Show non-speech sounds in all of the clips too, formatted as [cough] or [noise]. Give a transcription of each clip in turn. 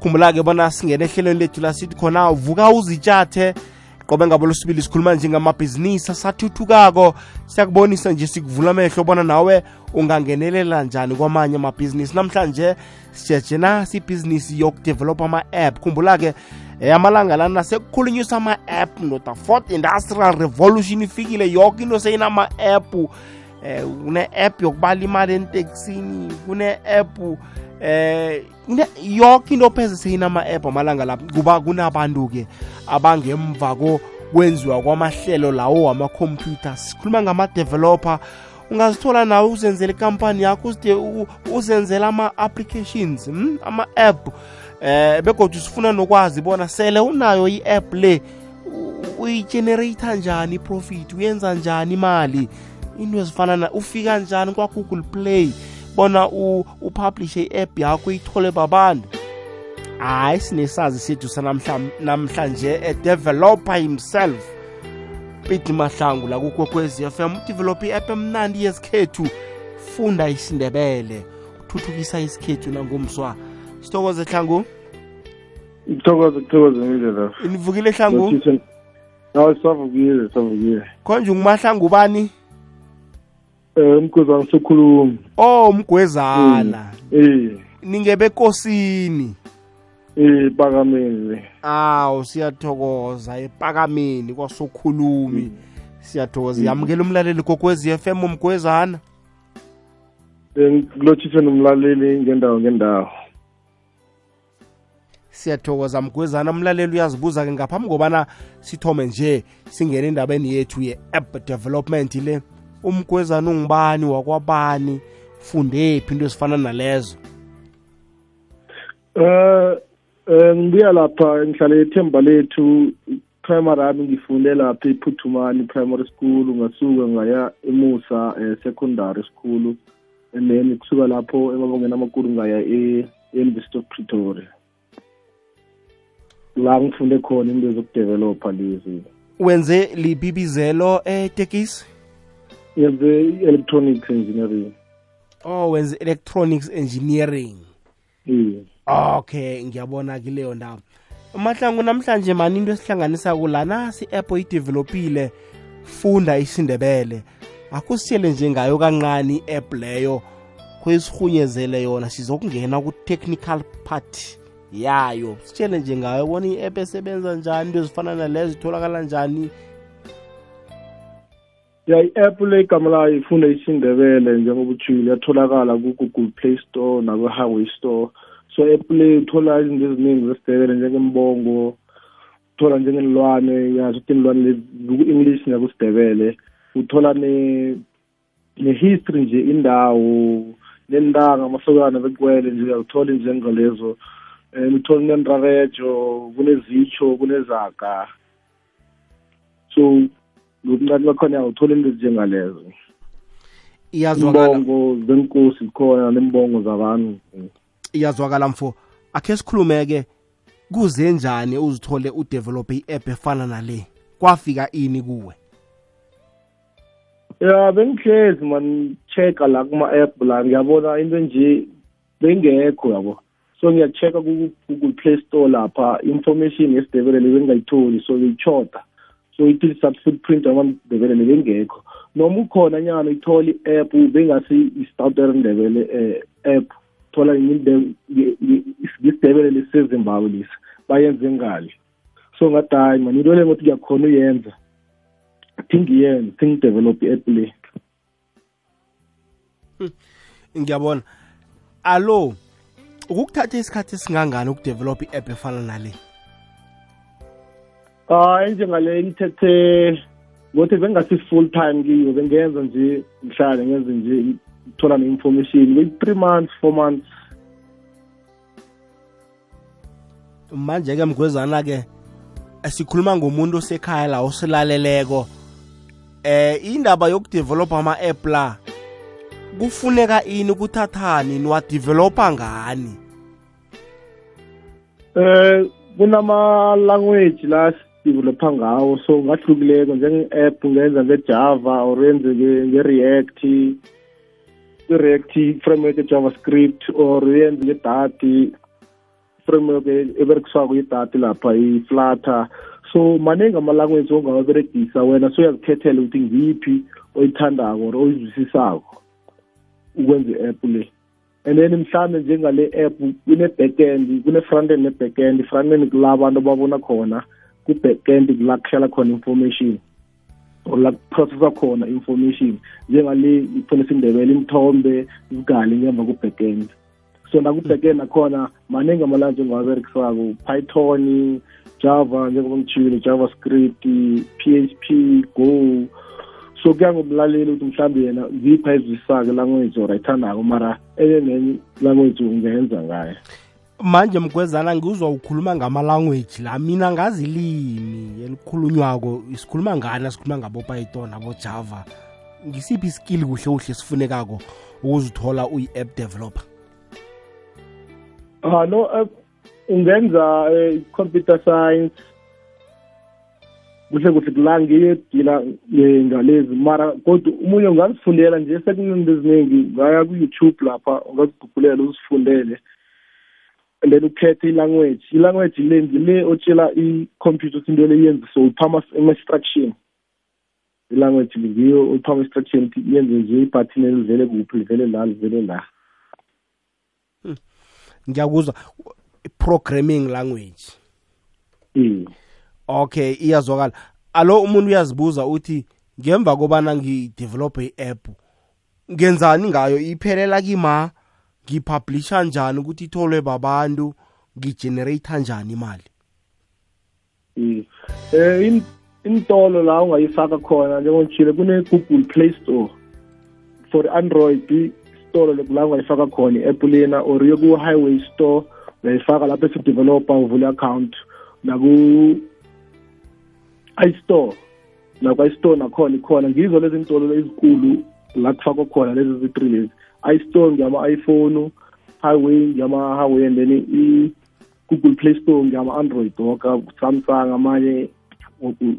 khumbula-ke bona singene ehlelweni lethu la sithi khona vuka uzitshathe. Qobe ngabo losibili sikhuluma njengamabhizinisi asathuthukako. Siyakubonisa nje sikuvula amehlo bona nawe ungangenelela njani kwamanye amabhizinisi. Namhlanje sijeje nasi ibhizinisi yokudevelopha ama-app. Khumbula-ke eh, amalanga lana sekukhulunyiswa ama-app nota fourth industrial revolution ifikile yoke into seyinama-app eh kune-app yokubala imali entekisini kune-app eh yoke into pheze seyinama-app amalanga la kuba kunabantu-ke abangemva kwenziwa kwamahlelo lawo wamakhompyutha sikhuluma ngama-developer ungazithola nawe uzenzela ikampani yakho uzenzela ama-applications hmm? ama-app eh begodwa sifuna nokwazi bona sele unayo i-app le uyigenerator njani i-profit uyenza njani imali into ezifana na ufika njani kwa-google play? Bona upublishe i-app yakho ithole babantu. Hayi sinesazi sethu sanamhlanje a developer himself. Pidi mahlangu la f FM udevelophe i-app emnandi yesikhethu. Funda isindebele uthuthukisa isikhethu nangomswa. Sithokoze hlangu? Ngithokoze kuthokoze ngindlela nivukile hlangu? Hawu savukile savukile konje ngumahlangu ubani um umgwezana sokhuluma oh umgwezana. Eh ningebekosini eh pakameni awu siyathokoza epakameni kwasokhulumi. Siyathokoza. Yamukela umlaleli kokwezi FM umgwezana? Ngilotshise nomlaleli ngendawo ngendawo. Siyathokoza mgwezana. Umlaleli uyazibuza ke ngaphambi kobana sithome nje singene endabeni yethu ye-app development le. Umgwezana ungubani wakwabani funde fundephi into ezifana nalezo? Eh eh ngibuya lapha ngihlale ethemba lethu primary yami ngifunde lapha iphuthumani primary school ngasuka ngaya emusa eh, secondary school. And then kusuka lapho emabongeni amakhulu ngaya e-university of pretoria. La ngifunde khona into zokudevelopha lezi. Wenze libibizelo etekisi yenze i-electronics engineering. Oh wenze electronics engineering. Yeah. okay ngiyabona kileyo ndawo. Mahlangu namhlanje mani into esihlanganisa kula nasi i-app oyidevelopile funda isindebele. Akusitshele nje ngayo kancane i-app leyo kwesirhunyezele yona sizokungena ku-technical part yayo. Sitshele nje ngayo bona i-app esebenza njani into ezifana nalezo itholakala njani ya i-app le igama layo ifunda isindebele njengoba utshile yatholakala ku-google play store nakwe-highway store. So eplay uthola izinto eziningi zesidebele njengembongo uthola njengenilwane yazi ukuthi inilwane ku-english nakusidebele uthola ne-history nje indawo nentanga amasokana bekwele nje uyawuthole njengalezo um uthole nenrarejo kunezitsho kunezaga. So lokuncane bakhona uyawuthole into ezinjengalezo imbongo zenkosi khona nembongo zabantu. Iyazwakala mfo. Akhe sikhulume-ke kuze njani uzithole udevelophe i-app efana nale? Kwafika ini kuwe? Ya bengihlezi man check la kuma-app la. Ngiyabona into nje bengekho yabo. So ngiya-checka ku-google play store lapha information yesidebelele bengingayitholi so ngiyichoda so ithi sub-footprint amandebelele bengekho noma ukhona nyana uyithola i-app bengasi i-stouter ndebele um app thola ngisidebele lesisezimbabwe lesi bayenze ngale. So ngathi hayi mani into le ngothi ngiyakhona uyenza thi ngiyenze thi ngidevelop i-app le. Ngiyabona. Alo ukukuthatha isikhathi esingangani ukudevelop i-app efana nale? Hayi njengale ngithethe ngothi bengingasi full time kiyo bengenza nje ngihlale ngenze nje thola ne-information kwi-three months four months. Manje-ke mgwezana-ke sikhuluma ngomuntu osekhaya la osilaleleko. Eh indaba yokudevelopha ama-app la kufuneka ini kuthathani niwadevelopha ngani? Eh kunama-language la sidevelopha ngawo. So ngahlukileko njenge-app ungenza nge-java or yenze nge-react i-react framework e-javascript or yenze nge-dati framework eberekiswako yedati lapha i-flutter. So maningi ama-language ongawaberegisa wena soyazikhethela ukuthi ngiyiphi oyithandako or oyizwisisako ukwenza i-app le. And then mhlawumbe njengale app kune-backend kune-frontend ne-backend i-frontend kula abantu babona khona ku-backend kula kuhlala khona information or la kuprocessa khona information njengale kufanele sindebele imithombe izigali ngemva ku-backend so naku-backend nakhona maningi amalanje engiwaberekisako python java njengoba ngitshile javascript php go. So kuya ngomlaleli ukuthi mhlawumbe yena ngipha ezwisake language or ayithandako mara enye nenye language ungenza ngayo manje mgwezana ngiwuzwa ukhuluma ngama-language la. Mina ngazi ilimi elikhulunywako sikhuluma ngani sikhuluma ngabo-python abo-java ngisiphi iskill kuhle kuhle sifunekako ukuzithola uyi-app developer? Ah no uh, ungenza uh, computer science. Kuhle kuhle kula ngiyedila ngalezi mara kodwa umunye ungazifundela nje sekuninto eziningi ngaya ku-youtube lapha ungazigugulela uzifundele. And then ukhethe i-language. I-language le ngile otshela i-computer ukuthi into le yenze so uphama ama-instruction i-language ngiyo uphama instruction ukuthi yenze nje ibhathini elivele kuphi livele la livele la. Ngiyakuzwa. Programming language. Eh okay iyazwakala. Alo umuntu uyazibuza uthi ngemva kobana ngidevelop i-app ngenzani ngayo? Iphelela kima? Ngipublisha njani ukuthi itholwe babantu ngigenerate njani imali? Eh intolo la ungayifaka khona njengongitshile kune-google play store. For android store la ungayifaka khona i-app lena or yoku-highway store uyayifaka lapho esidevelopa uvule account naku i-store nakwa-i-store nakhona ikhona. Ngizo lezi ntolo ezikulu la kufakwa khona lezi zi-three lezi i-store ngiyama-iphone highway ngiyama-highway and then i-google play store ngiyama-android woka samsung amanye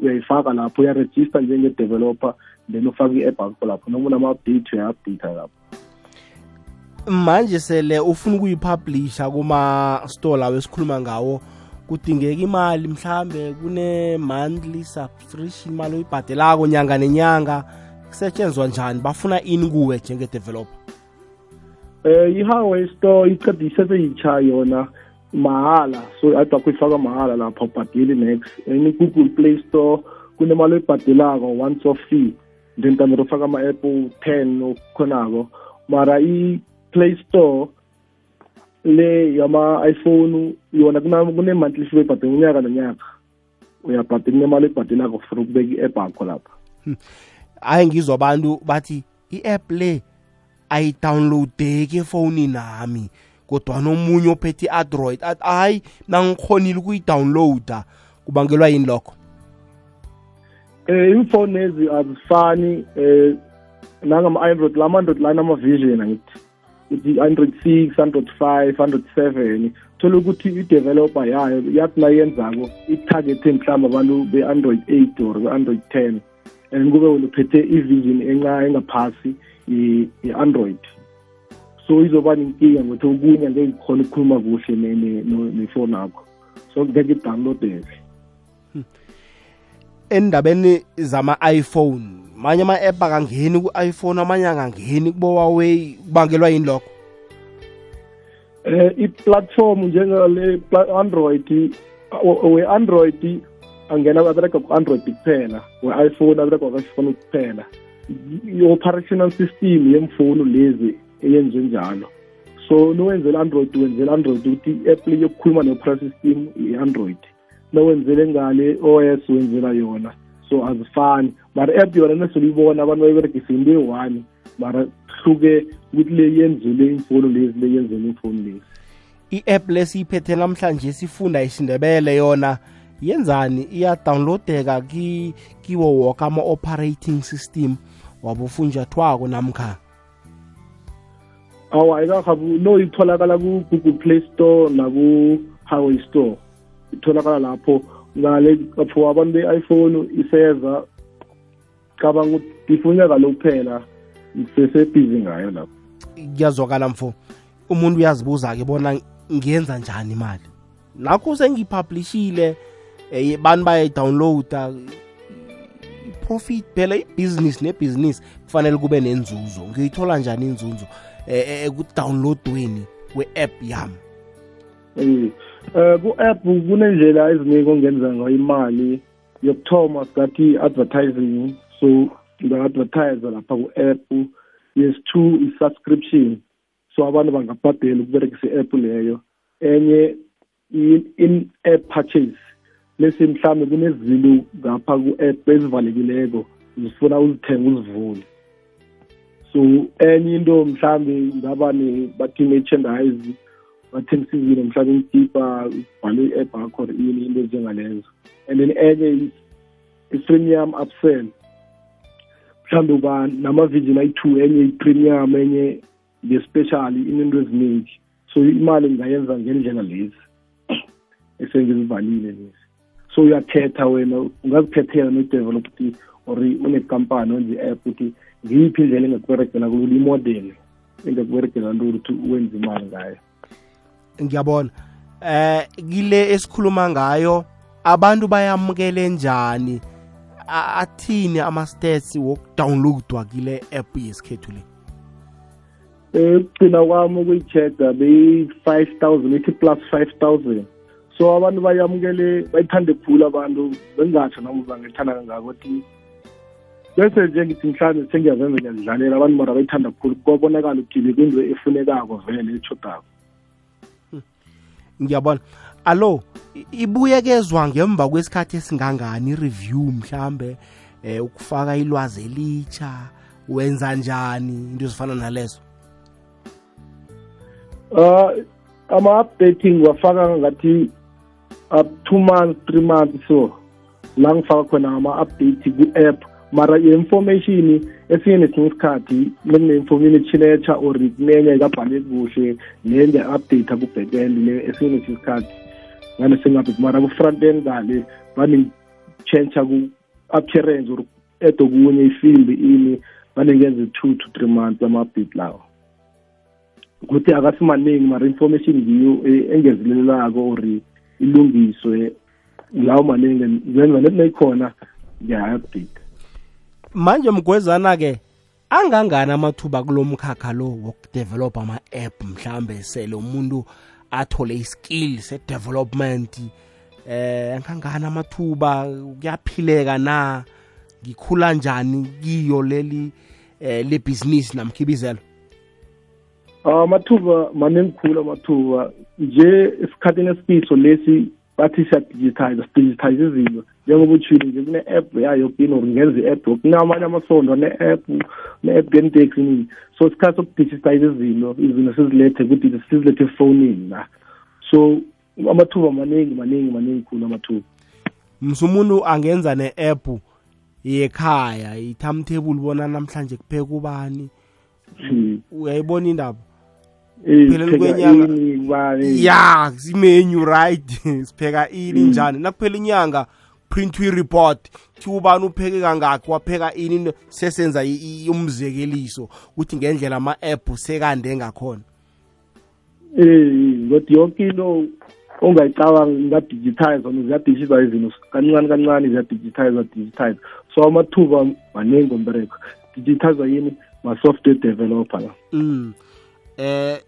uyayifaka lapho uyarejista njenge-developer then ufake i-app akho lapho noma unama-update uya-update lapho. Manje sele ufuna ukuyipublisha kuma-store lawo esikhuluma ngawo kudingeka imali mhlambe kune-monthly subscription imali oyibhadelako nyanga nenyanga kusetshenzwa njani? Bafuna ini kuwe njenge-developer eh i-highway store iqeda iseseyitsha yona mahala. So ade akuyifaka mahala lapha ubhadeli next and i-google play store kunemali oyibhadelako once off fee then tamele ufaka ama-app ten okhonako. Mara i-play store le yama-iphone yona kune-monthly fee oyibhadela unyaka nonyaka. Uyabhadela kunemali oyibhadelako for ukubeka i-app akho lapha. Hayi ngizwa abantu bathi i-app le ayidownloadeki efowunini nami kodwana omunye ophethe i-android athi hayi nangikhonile ukuyidownloada. Kubangelwa yini lokho? Um imfoni ezi azifani um nangama-android lama-android lana ama-vision angithi ukuthi android six hundred five hundred seven thole ukuthi i-developer yayo yathi nayiyenzako i-targethe mhlawumbe abantu be-android eight or be-android ten and kube wena uphethe i-vision engaphasi i-android. So izoba nenkinga ngokuthi okunye angeke ngikhona ukukhuluma kuhle nefoni yakho. So ngeke idownloadeke. Endabeni zama-iphone manye ama-app akangeni ku-iphone amanye angangeni kubo-huawei kubangelwa yini lokho? Eh i-platform njengale android we-android angena abereka ku-android kuphela we-iphone abereka ku-iphone kuphela i-operational system yemfoni lezi eyenziwe njalo. So nowenzela android wenzela android ukuthi i-app le yokukhuluma ne-operating system i-android. Nowenzele ngale os wenzela yona. So azifani. Mara i-app yona nesoluyibona abantu bayiberegisa into eyi-one mara hluke ukuthi le yenzele imfoni lezi le yenzele imfoni lezi. I-app lesiyiphethe namhlanje sifunda isindebele yona. Yenzani? Iyadawunlowudeka ki kiwo woke ama-operating system wabofunjathwako namkha? Awa ayikahabu no itholakala ku-google play store naku-highway store. Itholakala lapho. Ngale for abantu be-iphone iseza cabanga ukuthi ifunyeka lo sesebhizi ngayo lapho. Kuyazwakala mfo. Umuntu uyazibuza-ke bona ngiyenza njani imali? Nakho sengiyipublishile eh bantu bayayidownloada profit phela ibhizinisi nebhizinisi kufanele kube nenzuzo. Ngiyithola njani inzuzo? Eh ekudownloadweni kwe-app yami. Eh eh ku-app kunendlela eziningi ongenza ngayo imali yokuthoma singathi i-advertising. So unga-advertise lapha ku-app. Yes two i-subscription. So abantu bangabhadela ukuberekisa i-app leyo. Enye in-app purchase. Lesi mhlawumbe kunezinto ngapha ku-app ezivalekileko zifuna uzithenge uzivule so enye into mhlawumbe ngaba bathi merchandise bathengisa izinto mhlawumbe imtipa ubhale i-app yakho or ini into ezingalezo and then enye i-premium upsell. Mhlawumbe uba nama-vision ayi-two enye i-premium enye nge-special into eziningi. So imali ngingayenza ngendlela lezi. [coughs] Esengizivalile lezi. So uyakhetha wena ungazikhethela nodevelop ukuthi or unekampani wenze i-app ukuthi ngiyiphi indlela engakuberegela kulula imodel engakuberegela lula ukuthi wenze imali ngayo? Ngiyabona. Eh kile esikhuluma ngayo abantu bayamukele njani? Athini ama-stats wokudownloadwa kile app yesikhethu le? Ukugcina kwami ukuyi-check-a beyi-five thousand ithi plus five thousand so abantu bayamukele bayithande khulu abantu. Bengingatsho noma bangithanda kangako ukuthi bese nje ngithi mhlawumbe sengiyazenza ngiyazidlalela abantu mara bayithanda khulu. Kwabonakala ukuthi bekwinto efunekako vele etshodako ngiyabona. Alo ibuyekezwa ngemva kwesikhathi esingangani i-review mhlambe eh ukufaka ilwazi elitsha wenza njani into ezifana nalezo? Uh ama-updating wafaka ngathi up two months three months so la ngifaka khona ama-update ku-app mara i-information esinye nesinye isikhathi nekune-information etshilecha or kunenye ikabhale kuhle nenye update ku-backend le esinye nesinye isikhathi. Ngane singabe mara ku-front end ngale vane-change ku-appearance or edo kunye ifimbi ini vane ngenze two to three months ama-update lawo. Kuthi akasimaningi mara information ngiyo engezelelelako or ilungiswe lawo maningi zenza nethi nayikhona ngiya-update manje mgwezana-ke angangani amathuba kulo mkhakha lo wokudevelop ama-app mhlambe sele umuntu athole iskill se-development eh angangani amathuba kuyaphileka na? Ngikhula njani kiyo leli eh lebhizinisi namkhibizelo amathuba maningi khulu amathuba nje esikhathini esifiso lesi bathi siyadigitize sidigitize izinto. Njengoba utshile nje kune-app yayo kini or ngenza i-app kunamanye amasondo ne-app ne-app yeniteksi nini so isikhathi sokudigitize izinto izinto sizilethe ukuthi sizilethe efonini la. So amathuba maningi maningi maningi khulu amathuba. Msumuntu angenza ne-app yekhaya i-timetable bona namhlanje kupheka ubani? Uyayibona indaba? Kupheleni kwenyanga ya simenyu right? [laughs] Sipheka ini njani? Nakuphela inyanga print i-report. Thi ubani upheke kangakhi wapheka ini sesenza umzekeliso. Ukuthi ngendlela ama-app sekande ngakhona. Eh kodwa yonke into ongayicabanga ingadigitize noma ziyadigitize izinto kancane kancane ziyadigitize digitize so amathuba maningi ombereko digitize yini? Ma-software developer la. Mm. Eh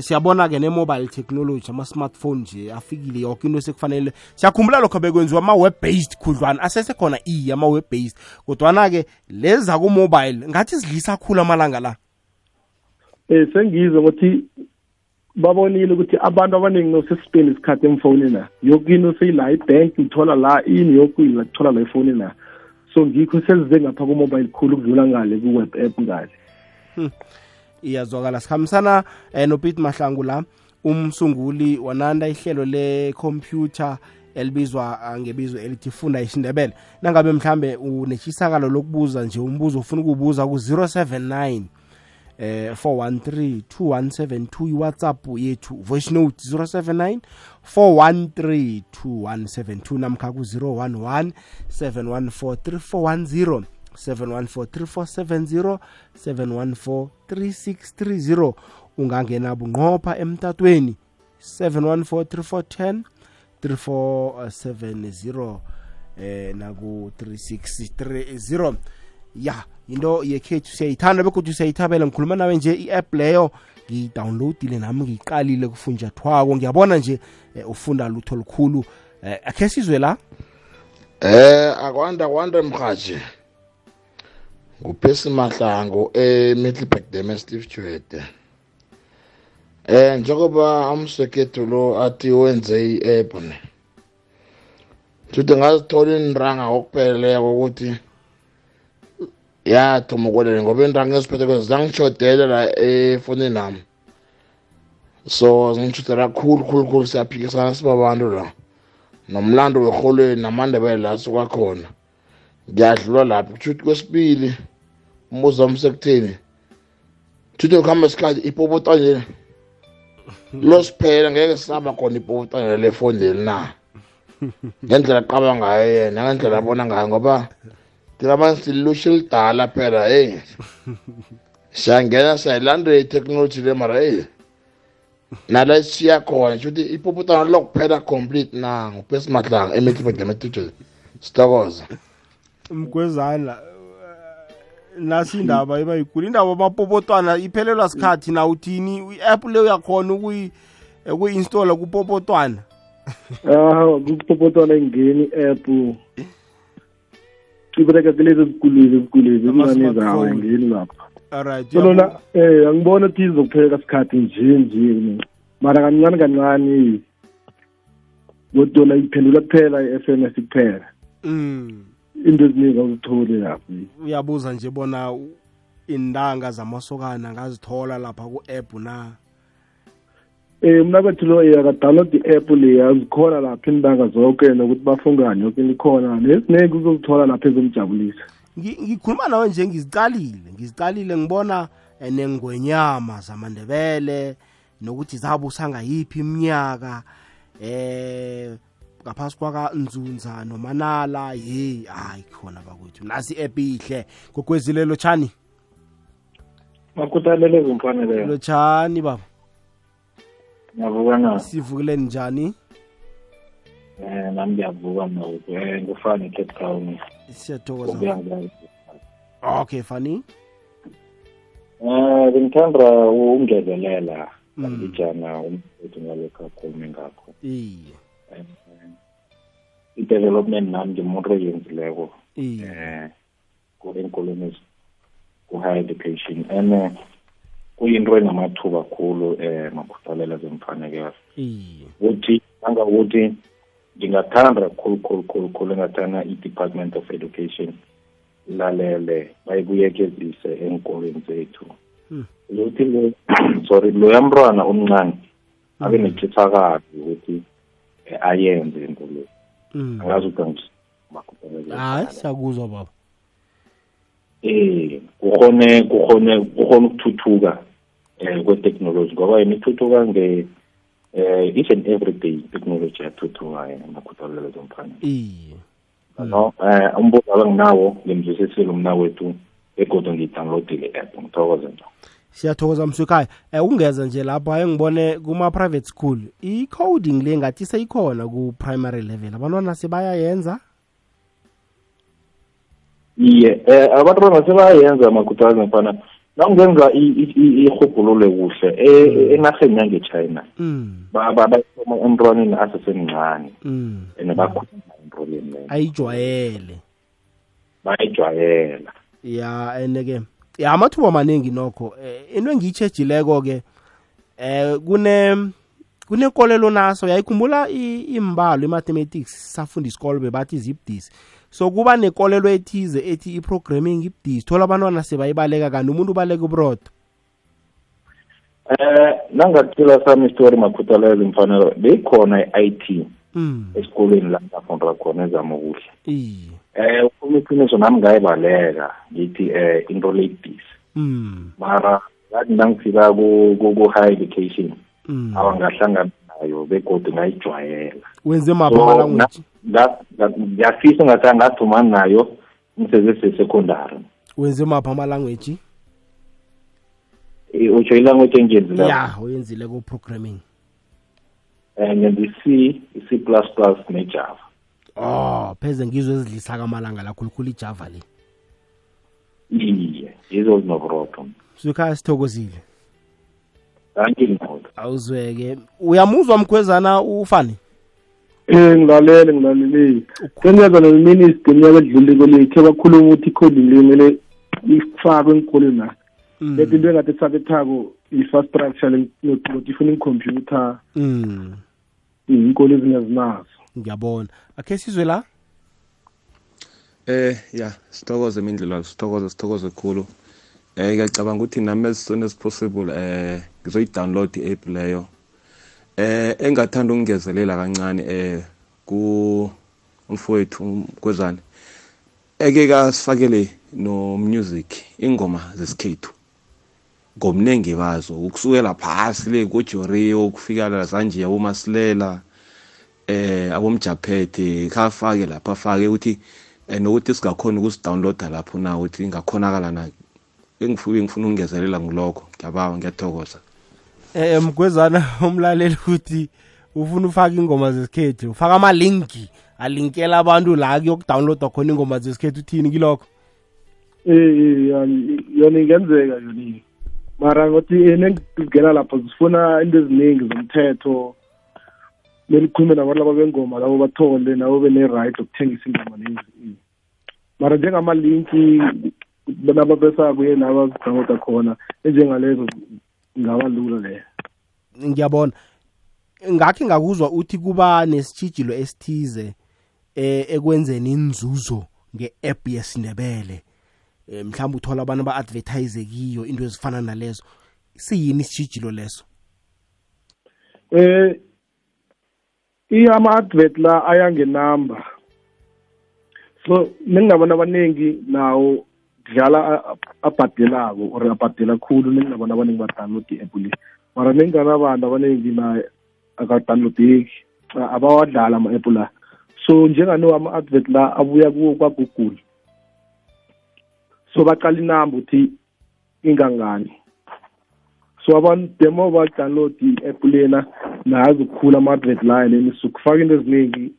siyabona ke ne-mobile technology ama-smartphone nje afikile yonke into sekufanele siyakhumbula lokho bekwenziwa ama-web based khudlwana. Asesekhona iye ama-web based kodwana-ke leza ku-mobile ngathi zidlisa khulu amalanga la. Um sengizwe ukuthi babonile ukuthi abantu abaningi nosesipendi isikhathi emfoni na. Yoke into seyila ibhank ithola la ini yoke kuthola la ifoni na. So ngikho selize ngapha ku-mobile khulu ukudlula ngale ku-web app ngale iyazwakala sikhambisana eh, nopete mahlangu la umsunguli wananda ihlelo le-computer elibizwa ngebizo elithi funda isindebele. Nangabe mhlambe uneshisakalo lokubuza nje umbuzo ufuna ukubuza ku-079 eh 413 2172 iwhatsapp yethu voice note 079 413 2172 namkha ku-011 714 3410 7143470 7143630 ungangena bunqopha emtatweni 7143410 3470 eh naku 3630 ya into yekhethu siyayithanda begodwa siyayithabela. Ngikhuluma nawe nje i-app leyo ngiyidownloadile nami ngiyiqalile kufunjathwako. Ngiyabona nje eh, ufunda lutho lukhulu. Eh, akhe sizwe la? Eh akwanda kwanda mhaji. Nguphesi Mahlangu eMiddelburg Dam Steve Chwede. Eh njengoba amsekethu lo athi wenze i-app ne. Futhi ngazithola inranga okupheleleko ukuthi yathoma ukwelela ngoba inranga eziphethe kwezi zangishodela la efonini nami. So zingishodela kakhulu khulu khulu siyaphikisana sibabantu la. nomlando werholweni namandebele la suka khona ngiyadlula lapho kushuthi kwesibili umbuzo wami sekutheni thuthi ukuhamba isikhathi ipopotanye losiphela ngeke sisaba khona ipopotanye lefondeli na. Ngendlela qaba ngayo yena ngendlela abona ngayo ngoba thina manje silusha elidala phela heyi siyangena siyayilandela itheknoloji le mara heyi nala esiya khona shuthi ipopotana lokuphela complete na ngupesi mahlanga emetribademetiche sitokoza mgwezana nasi indaba iba yikulu indaba amapopotwana iphelelwa sikhathi. Na uthini i-app leyo yakhona ukuyi- ukuyi-installa kupopotwana? Ah kupopotwana ingeni i-app ibereka kulezi ezikulile ezikulile ezincane zawo Ama-smartphone. ingeni lapha. Alright so lona eh angibona ukuthi izokuphela isikhathi nje nje mara kancane kancane kodwa iphendula kuphela i-SMS kuphela. Mm. Into eziningi awuzitholi lapho uyabuza nje bona u- iintanga zamasokana ngazithola lapha ku-app na? Eh mna kwethu lo yakadownload i-app leya zikhona lapha iintanga zonke nokuthi bafungane yoke likhona neziningi uzozithola lapha ezomjabulisa. Ngi- ngikhuluma nawe nje ngizicalile ngizicalile ngibona eh, nengwenyama zamandebele nokuthi zabusa ngayiphi iminyaka eh ngaphasi kwakanzunza nomanala. Ye hayi khona bakwethu. Nasi i-app ihle gogwezilelo tshani makuthalele kumfaneleyo lo tshani baba? Ngiyavuka na? Sivukileni njani? Um nami ngiyavuka mna um ngufani cape town? Siyathokoza. Ukuya ngilazi okay fani? Um bengithanda ukungezelela Mm. ngijana umfethu ngalokhu akhulume ngakho. Iye. Um, i-development nami ngimuntu oyenzileko um ku-enkolweni ku-high education. And eh, kuyinto enamathuba khulu um makhuthalela zemfanekelo ukuthi nangakuthi ngingathanda khulu khulu khulu khulu engathana i-department of education lalele bayibuyekezise enkolweni zethu. Hmm. ukuthi lo [clears throat] sorry loya mntwana omncane abe netshisakalo ukuthi eh, ayenze into Ay, sa gouzon bab. E, kukone, kukone, kukone tutuga kwe teknoloji. Kwa wae, ni tutuga nge, each and every day teknoloji ya tutuga makutawele zompani. Iye. No, umbo kalang nawo, ngemzisesi lomna wetu, ekoto ngitanlotile app, ngithokoze nto. Siyathokoza msukhaya um ukungeza nje lapha engibone kuma-private school i-coding le ngathi seyikhona ku-primary level abantwana sebayayenza? Iye eh abantwana sebayenza makhuthalelo mfana nawungenza i- i- i- irhubhululo kuhle e- enarheni yange-china. Mm. ba- ba- bayisoma emntwaneni asesemncane mm. and bakhuluma into leyo. Ayijwayele. Bayijwayela. Ya and-ke ya amathuba maningi nokho. Eh, into engiyitshejileko-ke eh kune kunenkolelo naso. Yayikhumbula imbalo i-mathematics safunda isikolo bebathi zibudisi. So kuba nekolelo ethize ethi i-programming ibudisi thola abantwana sebayibaleka kanti umuntu ubaleka uburodo eh nangathula sami isitori makhuthalelo mfanelo beyikhona i-IT mm. esikolweni la ngafunda khona ezama kuhle iye. Eh ukhuluma iqiniso nami ngayibaleka ngithi eh into le ibudisi mm. mara ngathi nangifika ku- ku- ku-high education mm. awangahlangana nayo begodwa ngayijwayela. Wenze So, mapha language nga- nga- ngiyafisa ngathi ngathumani nayo ngisesesecondary wenze mapha amalanguage utsho ilanguage engiyenzileko? Ya uyenzile ku-programming. And then i-c i-c plus plus nejava oh pheze ngizwe ezidlisa kamalanga la khulukhulu ijava le. Iye yizo zinoburotho sukhaya sithokozile. Awuzweke. Uyamuzwa mkhwezana ufani? Eh ngilalele ngilalele. Sengiyeza nominister eminyaka edluliko le khe bakhuluma ukuthi i-coding le kumele ifakwe enkolweni na. Mm. Lethi into engathi sabethako infrastructure nokuthi ifuna ikhompyutha mm. Inkolo ezingazinazo. Ngiyabona. Akhe sizwe la? Eh ya sithokoze imindlela sithokoze sithokoze khulu. Eh ngiyacabanga ukuthi nami as soon as possible eh ngizoyi-download i-app leyo. Eh engathanda ukungezelela kancane eh ku umfowethu umgwezane eke kasifakele no music ingoma zesikhethu ngomnengi bazo. Ukusukela phasi le kojorio ukufika la zanje abomasilela eh abomjaphethe khafake lapha afake ukuthi eh, nokuthi singakhona ukusidownloada lapho na ukuthi ingakhonakala na? Engifike ngifuna ukungezelela ngilokho. Ngiyabawa ngiyathokoza. Eh mgwezana [laughs] umlaleli ukuthi ufuna ufaka ingoma zesikhethu. Ufaka amalinki alinkela abantu la kuyokudownloada khona ingoma zesikhethu uthini kilokho? Eh eh yani yona ingenzeka yona. Mara ngothi nengigena lapho sifuna into eziningi zomthetho. Belikhulume nabantu laba bengoma labo bathole nabo bene right ukuthengisa ingoma lezi. Mara njengamalinki naba besa kuye naba downloada khona njengalezo ngaba lula le. ngiyabona ngakhe ngakuzwa uthi kuba nesitshijilo esithize eh ekwenzeni inzuzo nge-app yesindebele eh mhlawumbe uthola abantu ba-advertise kiyo into ezifana nalezo siyini isitshijilo leso Eh i ama advert la ayangenamba. So ningabona abaningi nawo dlala a- a- abhadelako or abhadela khulu ningabona abaningi ba download i-app le. Mara ningana abantu abaningi na akadownloadeki a- abawadlala ama app la. So njengano ama advert la abuya kuwo kwa Google. So baqala inamba uthi ingangani. So abantu demo ba download i-app lena nazi ukukhula ama-advert layo leni sukufaka into eziningi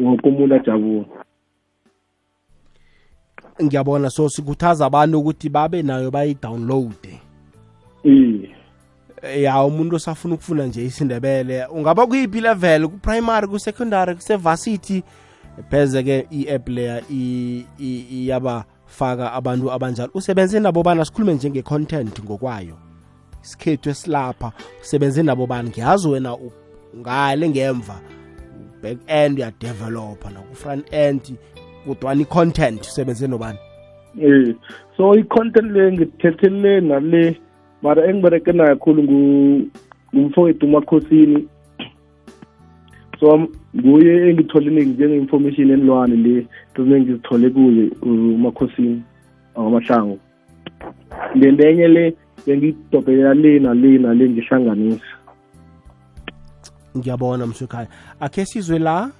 wonke umuntu ajabule. Ngiyabona. So sikhuthaza abantu ukuthi babe nayo bayidownloade iye. Ya umuntu osafuna ukufunda nje isindebele ungaba kuyiphi level? Ku-primary ku-secondary kuse-varsity pheze-ke i-app leya i- iyabafaka abantu abanjalo. Usebenze nabo bana sikhulume njenge-content ngokwayo. Isikhethu esilapha usebenze nabo bani ngiyazi wena ngale ngemva back end uyadevelopa naku-front end kodwana i-content usebenze nobani? Eh so i-content le ngithethele nale mara engibereke nayo khulu ngu- ngumfowethu umakhosini. So nguye engithole iningi njenge-information enilwane le. Ezinye ngizithole kuye umakhosini akwamahlango then lenye le bengidobhela le nale nale ngihlanganisa ngiyabona mswekhaya akhe sizwe la?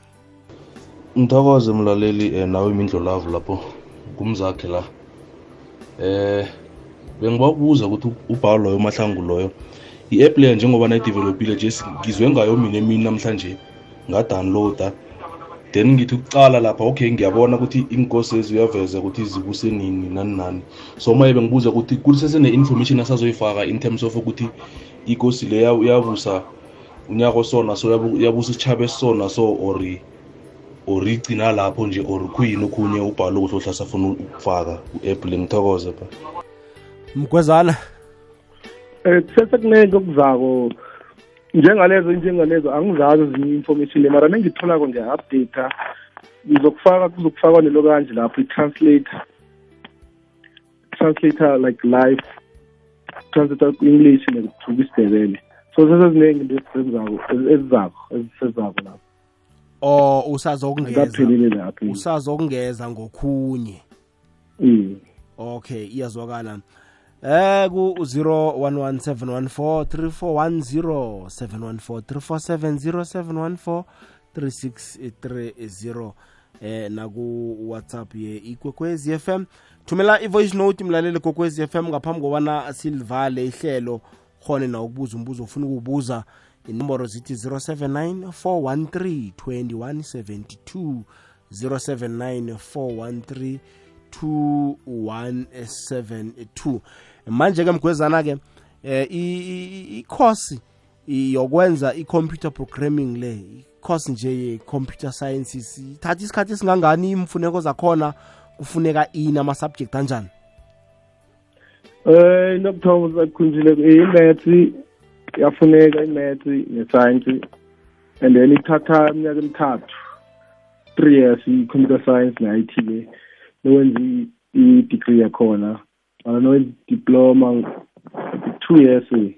Ngithokoze mlaleli eh, nawe imindlo lavo lapho kumzakhe la. Eh bengibakubuza ukuthi ubhawu loyo mahlangu loyo i-app leya njengoba nayidevelopile nje ngizwe ngayo mina emini namhlanje ngadownloada. Then ngithi ukucala lapha okay ngiyabona ukuthi inkosi ezi uyaveza ukuthi zibuse nini nani nani. So maye bengibuza ukuthi kusesene-information asazoyifaka in terms of ukuthi ikosi le ya- yabusa unyaka osona so yabu- yabusa isitshaba esisona so or or igcina lapho nje or khuyini okhunye ubhalo ukuthi ohle asafuna ukufaka ku-app le ngithokoze ba mgwezana. Eh kusesekuningi okuzako. Njengalezo njengalezo angizazi ezinye information le. Mara nengitholako ngiya-update ngizokufaka kuzokufakwa nelo kanje lapho i-translator. Translator like live. Translator ku-english nekuthula isindebele. So seseziningi into ezizako ezizako ezisezako lapho. O usazokungeza. Akaphelele lapho. Usazokungeza ngokhunye. Iye okay iyazwakala. Eh ku 0117143410 7143470 3630 eh naku WhatsApp ye ikwekwezi FM thumela i-voice note mlaleli kokwezi FM ngaphambi kobana silivale ihlelo khone na ukubuza umbuzo ufuna ukubuza inomboro zithi 079 413 2172 079 413 2172 manje-ke mgwezana-ke um i-course yokwenza i-computer programming le. I-course nje ye-computer sciences. Ithatha isikhathi esingangani imfuneko zakhona? Kufuneka ini ama-subject anjani? Um into yokuthoma sakhunjile i-maths yafuneka i-maths ne-science and then ithatha iminyaka emithathu three years i-computer science ne-i t le nowenza i-degree yakhona mara nowenza diploma two years. Eh.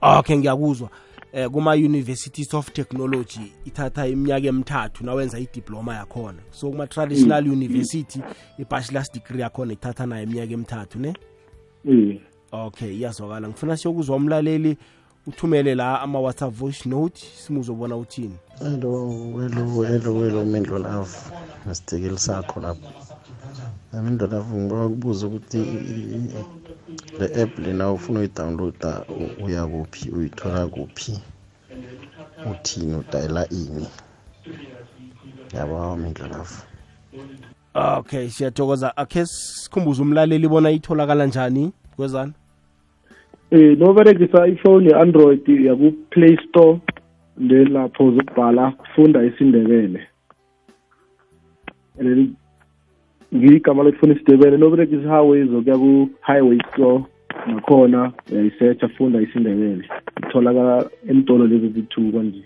okay ngiyakuzwa. Eh kuma universities of technology ithatha iminyaka emithathu nawenza idiploma yakhona. So kuma traditional mm. university i-bachelor's degree yakhona ithatha nayo iminyaka emithathu ne? Mm. okay iyazwakala. Ngifuna siyokuzwa umlaleli uthumele la ama-whatsapp voice note simuzobona uthini? Hello hello hello hello mindlolavu nesitekeli sakho lapho mindlolavu ngiba kubuza ukuthi le app lena ufuna uyidownloada uya kuphi uyithola kuphi? Uthini udayela ini? Yabo mindlolavu okay siyathokoza. Akhe sikhumbuze umlaleli bona itholakala njani kwezana eh noberegisa ifoni ye-android yaku-play store then lapho uzokubhala funda isindebele ngigama lekufuna isindebele noberegisa i-highway zokuya ku-highway store nakhona uyayisearcha funda isindebele. Itholakala emtolo lezi zi-two kwanje.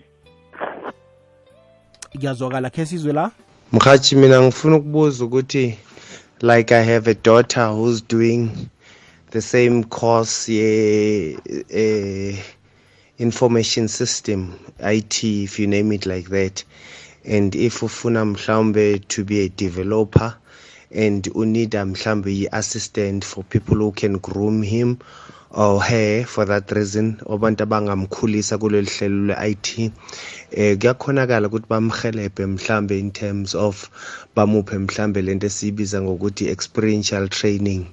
Kuyazwakala khe sizwe la? Mhathi mina ngifuna ukubuza ukuthi like i have a daughter who's doing the same course ye uh, information system it if you name it like that. And if ufuna mhlawumbe to be a developer and unida mhlawumbe i-assistant for people who can groom him or her for that reason. Abantu abangamkhulisa kuleli hlelo le-IT eh kuyakhonakala ukuthi bamhelebhe mhlambe in terms of bamuphe mhlambe lento esiyibiza ngokuthi experiential training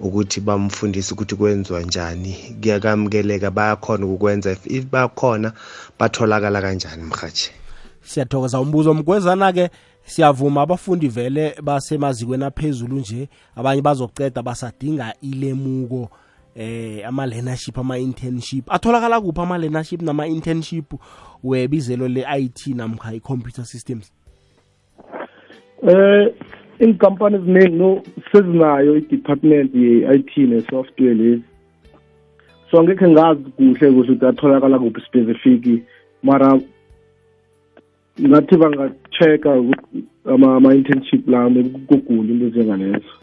ukuthi bamfundise ukuthi kwenziwa njani. Kuyakamkeleka bayakhona ukukwenza. If, if bakhona batholakala kanjani mhathi siyathokoza. Umbuzo mgwezana-ke siyavuma abafundi vele basemazikweni aphezulu nje abanye bazoceda basadinga ilemuko eh ama-learnership ama-internship. Atholakala kuphi ama-learnership nama-internship webizelo le-IT namkha i-computer systems? Eh inkampani eziningi no sezinayo i-department ye-IT ne-software lezi. So angekhe ngazi kuhle kuhle ukuthi atholakala kuphi specific mara ngathi banga-check-a ama-internship la kugula into ezingalezo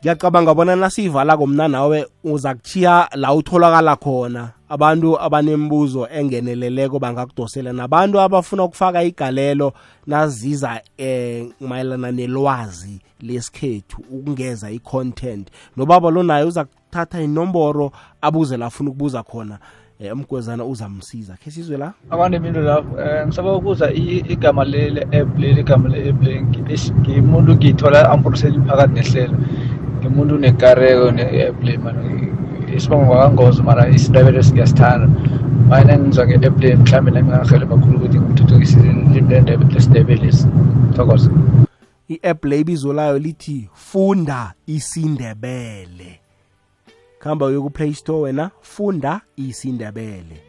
ngiyacabanga bona nasiyivalako mna nawe uza kuchiya la utholakala khona abantu abanembuzo engeneleleko bangakudosela nabantu abafuna ukufaka igalelo naziza eh mayelana nelwazi lesikhethu ukungeza i-content. Nobaba lo naye uza kuthatha inomboro abuze la afuna ukubuza khona. eh, umgwezana uzamsiza. Khe sizwe la? Abantu impilo lapho um ngisaba ukuza i- igama le-app leli igama le-app le ngimuntu ngiyithola ampurisela phakathi nehlelo. Ngimuntu unekareko ne-app le mani isibongo kwakangozo mara isindebele singiyasithanda mane ngizwa nge-app le mhlawumbe nami ngangihelebha kakhulu ukuthi ngithuthukise ilimi lendebe- lesindebelesi thokoza i-app le ibizo layo lithi funda isindebele. Khamba uye ku-play store wena funda isindebele.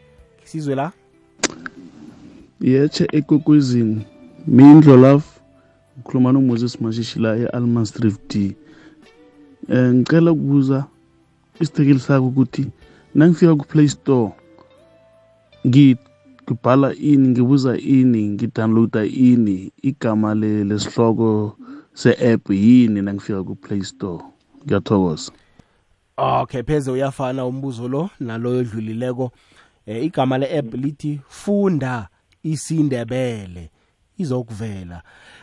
Sizwe la? Yeche ekwekwezini mindlo love ngikhuluma nomoses mashishi la e-almansrift d. Um ngicela ukubuza isitekeli sakho ukuthi nangifika ku-play store ngi- ngibhala ini ngibuza ini ngidownloada ini igama le- lesihloko se-app yini nangifika ku-play store? Ngiyathokoza. Okay pheze uyafana umbuzo lo naloyo odlulileko. Eh, igama le-app lithi funda isindebele izokuvela.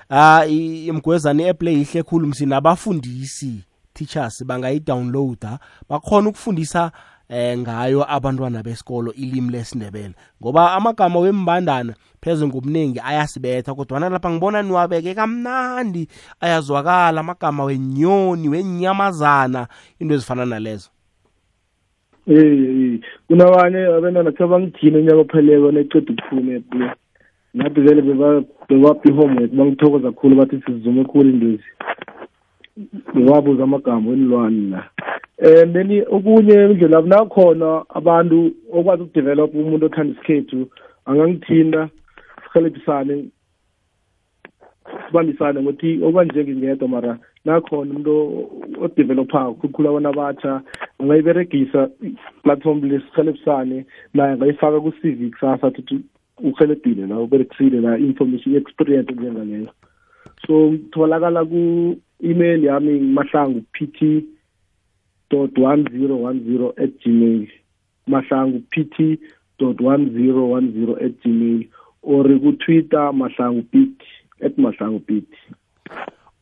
Ah i- imgwezana i-app le yihle khulu msinabafundisi teachers bangayidownloada bakhona ukufundisa eh ngayo abantwana besikolo ilimi lesindebele. Ngoba amagama wembandana pheze ngobuningi ayasibetha kodwana lapha ngibona niwabeke kamnandi ayazwakala amagama wenyoni wenyamazana into ezifana nalezo. Eh kunabanye abantwana khe bangithina unyaka opheleko neceda ukuphuma eplay nathi vele beba- bewaphi i-homework bangithokoza kakhulu bathi sizume khulu indwezi bewabuza amagama wenilwane la and then okunye indlela nakhona abantu okwazi ukudevelop umuntu othanda isikhethu angangithinta sihelebhisane sibambisane ngokuthi okwanje ngingedwa mara nakhona umuntu odevelophako khulukhulu abantu abatsha angayiberegisa i-platform le sihelebhisane naye angayifaka ku-cv kusasa ukuthi uhelebhile la uberegisile la information i-experience njengaleyo so tholakala ku-email yami mahlangu pt dot one zero one zero at gmail mahlangu pt dot one zero one zero at gmail or ku-twitter mahlangu pt at mahlangu pt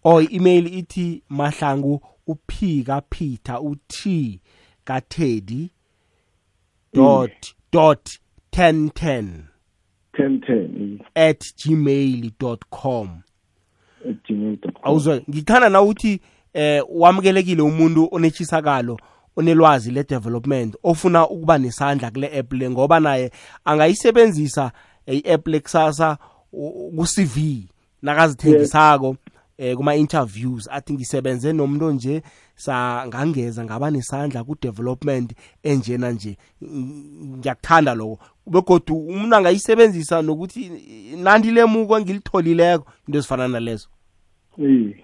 or i-email ithi mahlangu up kapeter u-t kaTeddy dot dot 1010 ten ten gmail dot com. At gmail dot com. Awuzwe ngithanda na uthi eh wamukelekile umuntu onetshisakalo onelwazi le-development ofuna ukuba nesandla kule app le ngoba naye angayisebenzisa i-app le kusasa u- ku-cv nakazithengisako eh kuma-interviews athi ngisebenze nomuntu onje sangangeza ngaba nesandla ku-development enjena nje Ng- ngiyakuthanda lokho begodu umuntu angayisebenzisa nokuthi nandi lemuko ngilitholileko into ezifana nalezo Eh.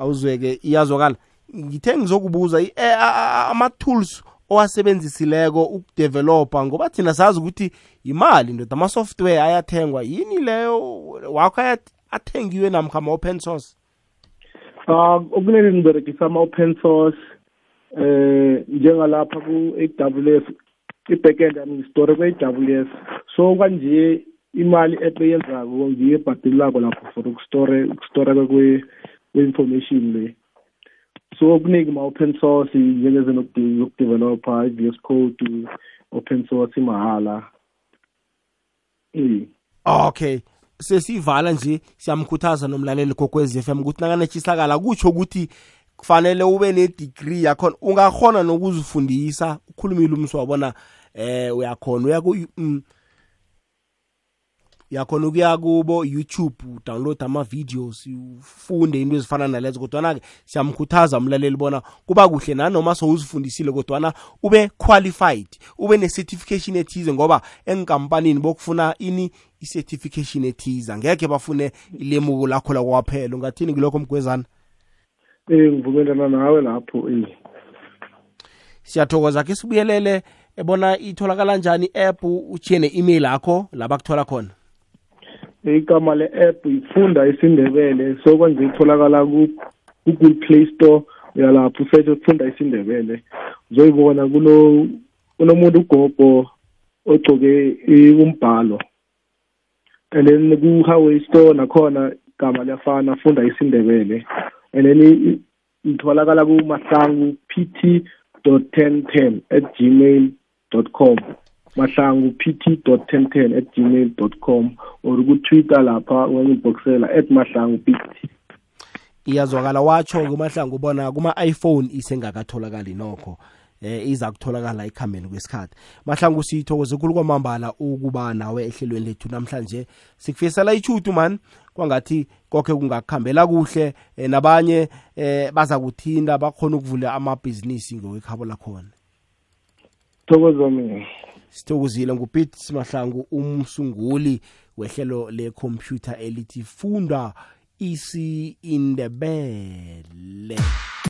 Awuzweke iyazwakala. Ngithe ngizokubuza i- eh, a- a- ama-tools owasebenzisileko ukudevelopa ngoba thina sazi ukuthi imali ndoda ama-software ayathengwa yini leyo wakho aya- athengiwe namkha ama-open source? Ah okunene ngiberegisa ama-open source eh njengalapha ku-AWS i-backend yami ngistore kwe-AWS so kwanje imali app eyenzako ngiyo ebhadelelako lapho for ukustore ukustoreka kwe-information le. So okuningi ma-open source njengezinto zokudevelopha i-VS code open source imahhala okay. Sesivala nje siyamkhuthaza nomlaleli kokwez f m ukuthi nakanetshisakala kutsho ukuthi kufanele ube ne-degree yakhona. Ungakhona nokuzifundisa ukhulumile umsi wabona eh uyakhona. Uya mm, uyakhona ukuya kubo youtube udownload ama-videos ufunde into ezifana nalezo. Kodwana-ke siyamkhuthaza umlaleli bona kuba kuhle nanoma sowuzifundisile kodwana ube qualified ube ne-certification ethize ngoba enkampanini bokufuna ini i-certification ethize. Ngekhe bafune ilemuko lakho lakwaphela. Ungathini ngilokho mgwezana? Eh ngivumelana nawe lapho eh. Siyathokoza ke sibuyelele ebona itholakala njani i-app uchiye ne-email yakho la bakuthola khona. Igama le-app ifunda isindebele so kwanje itholakala ku-google play store uyalapho usearch ukufunda isindebele. Uzoyibona kuno kunomuntu ugogo ogcoke umbhalo. And then ku-highway store nakhona igama liyafana funda isindebele. And then itholakala kumahlangu pt dot ten ten at gmail dot com. Mahlangu pt dot ten ten at gmail dot com or ku-twitter lapha ungangibhokisela at mahlangu pt iyazwakala. Watsho kumahlangu ubona kuma-iphone isengakatholakali nokho eh iza kutholakala ekuhambeni kwesikhathi. Mahlangu sithokoze khulu kwamambala ukuba nawe ehlelweni lethu namhlanje. Sikufisela ichutu man. Kwangathi konke kungakuhambela kuhle eh, nabanye eh baza kuthinda bakhona ukuvula amabhizinisi ngokwekhabo lakhona. Thokoza mina sithokozile ngupete simahlangu umsunguli wehlelo lekhompyutha elithi funda isi indebele.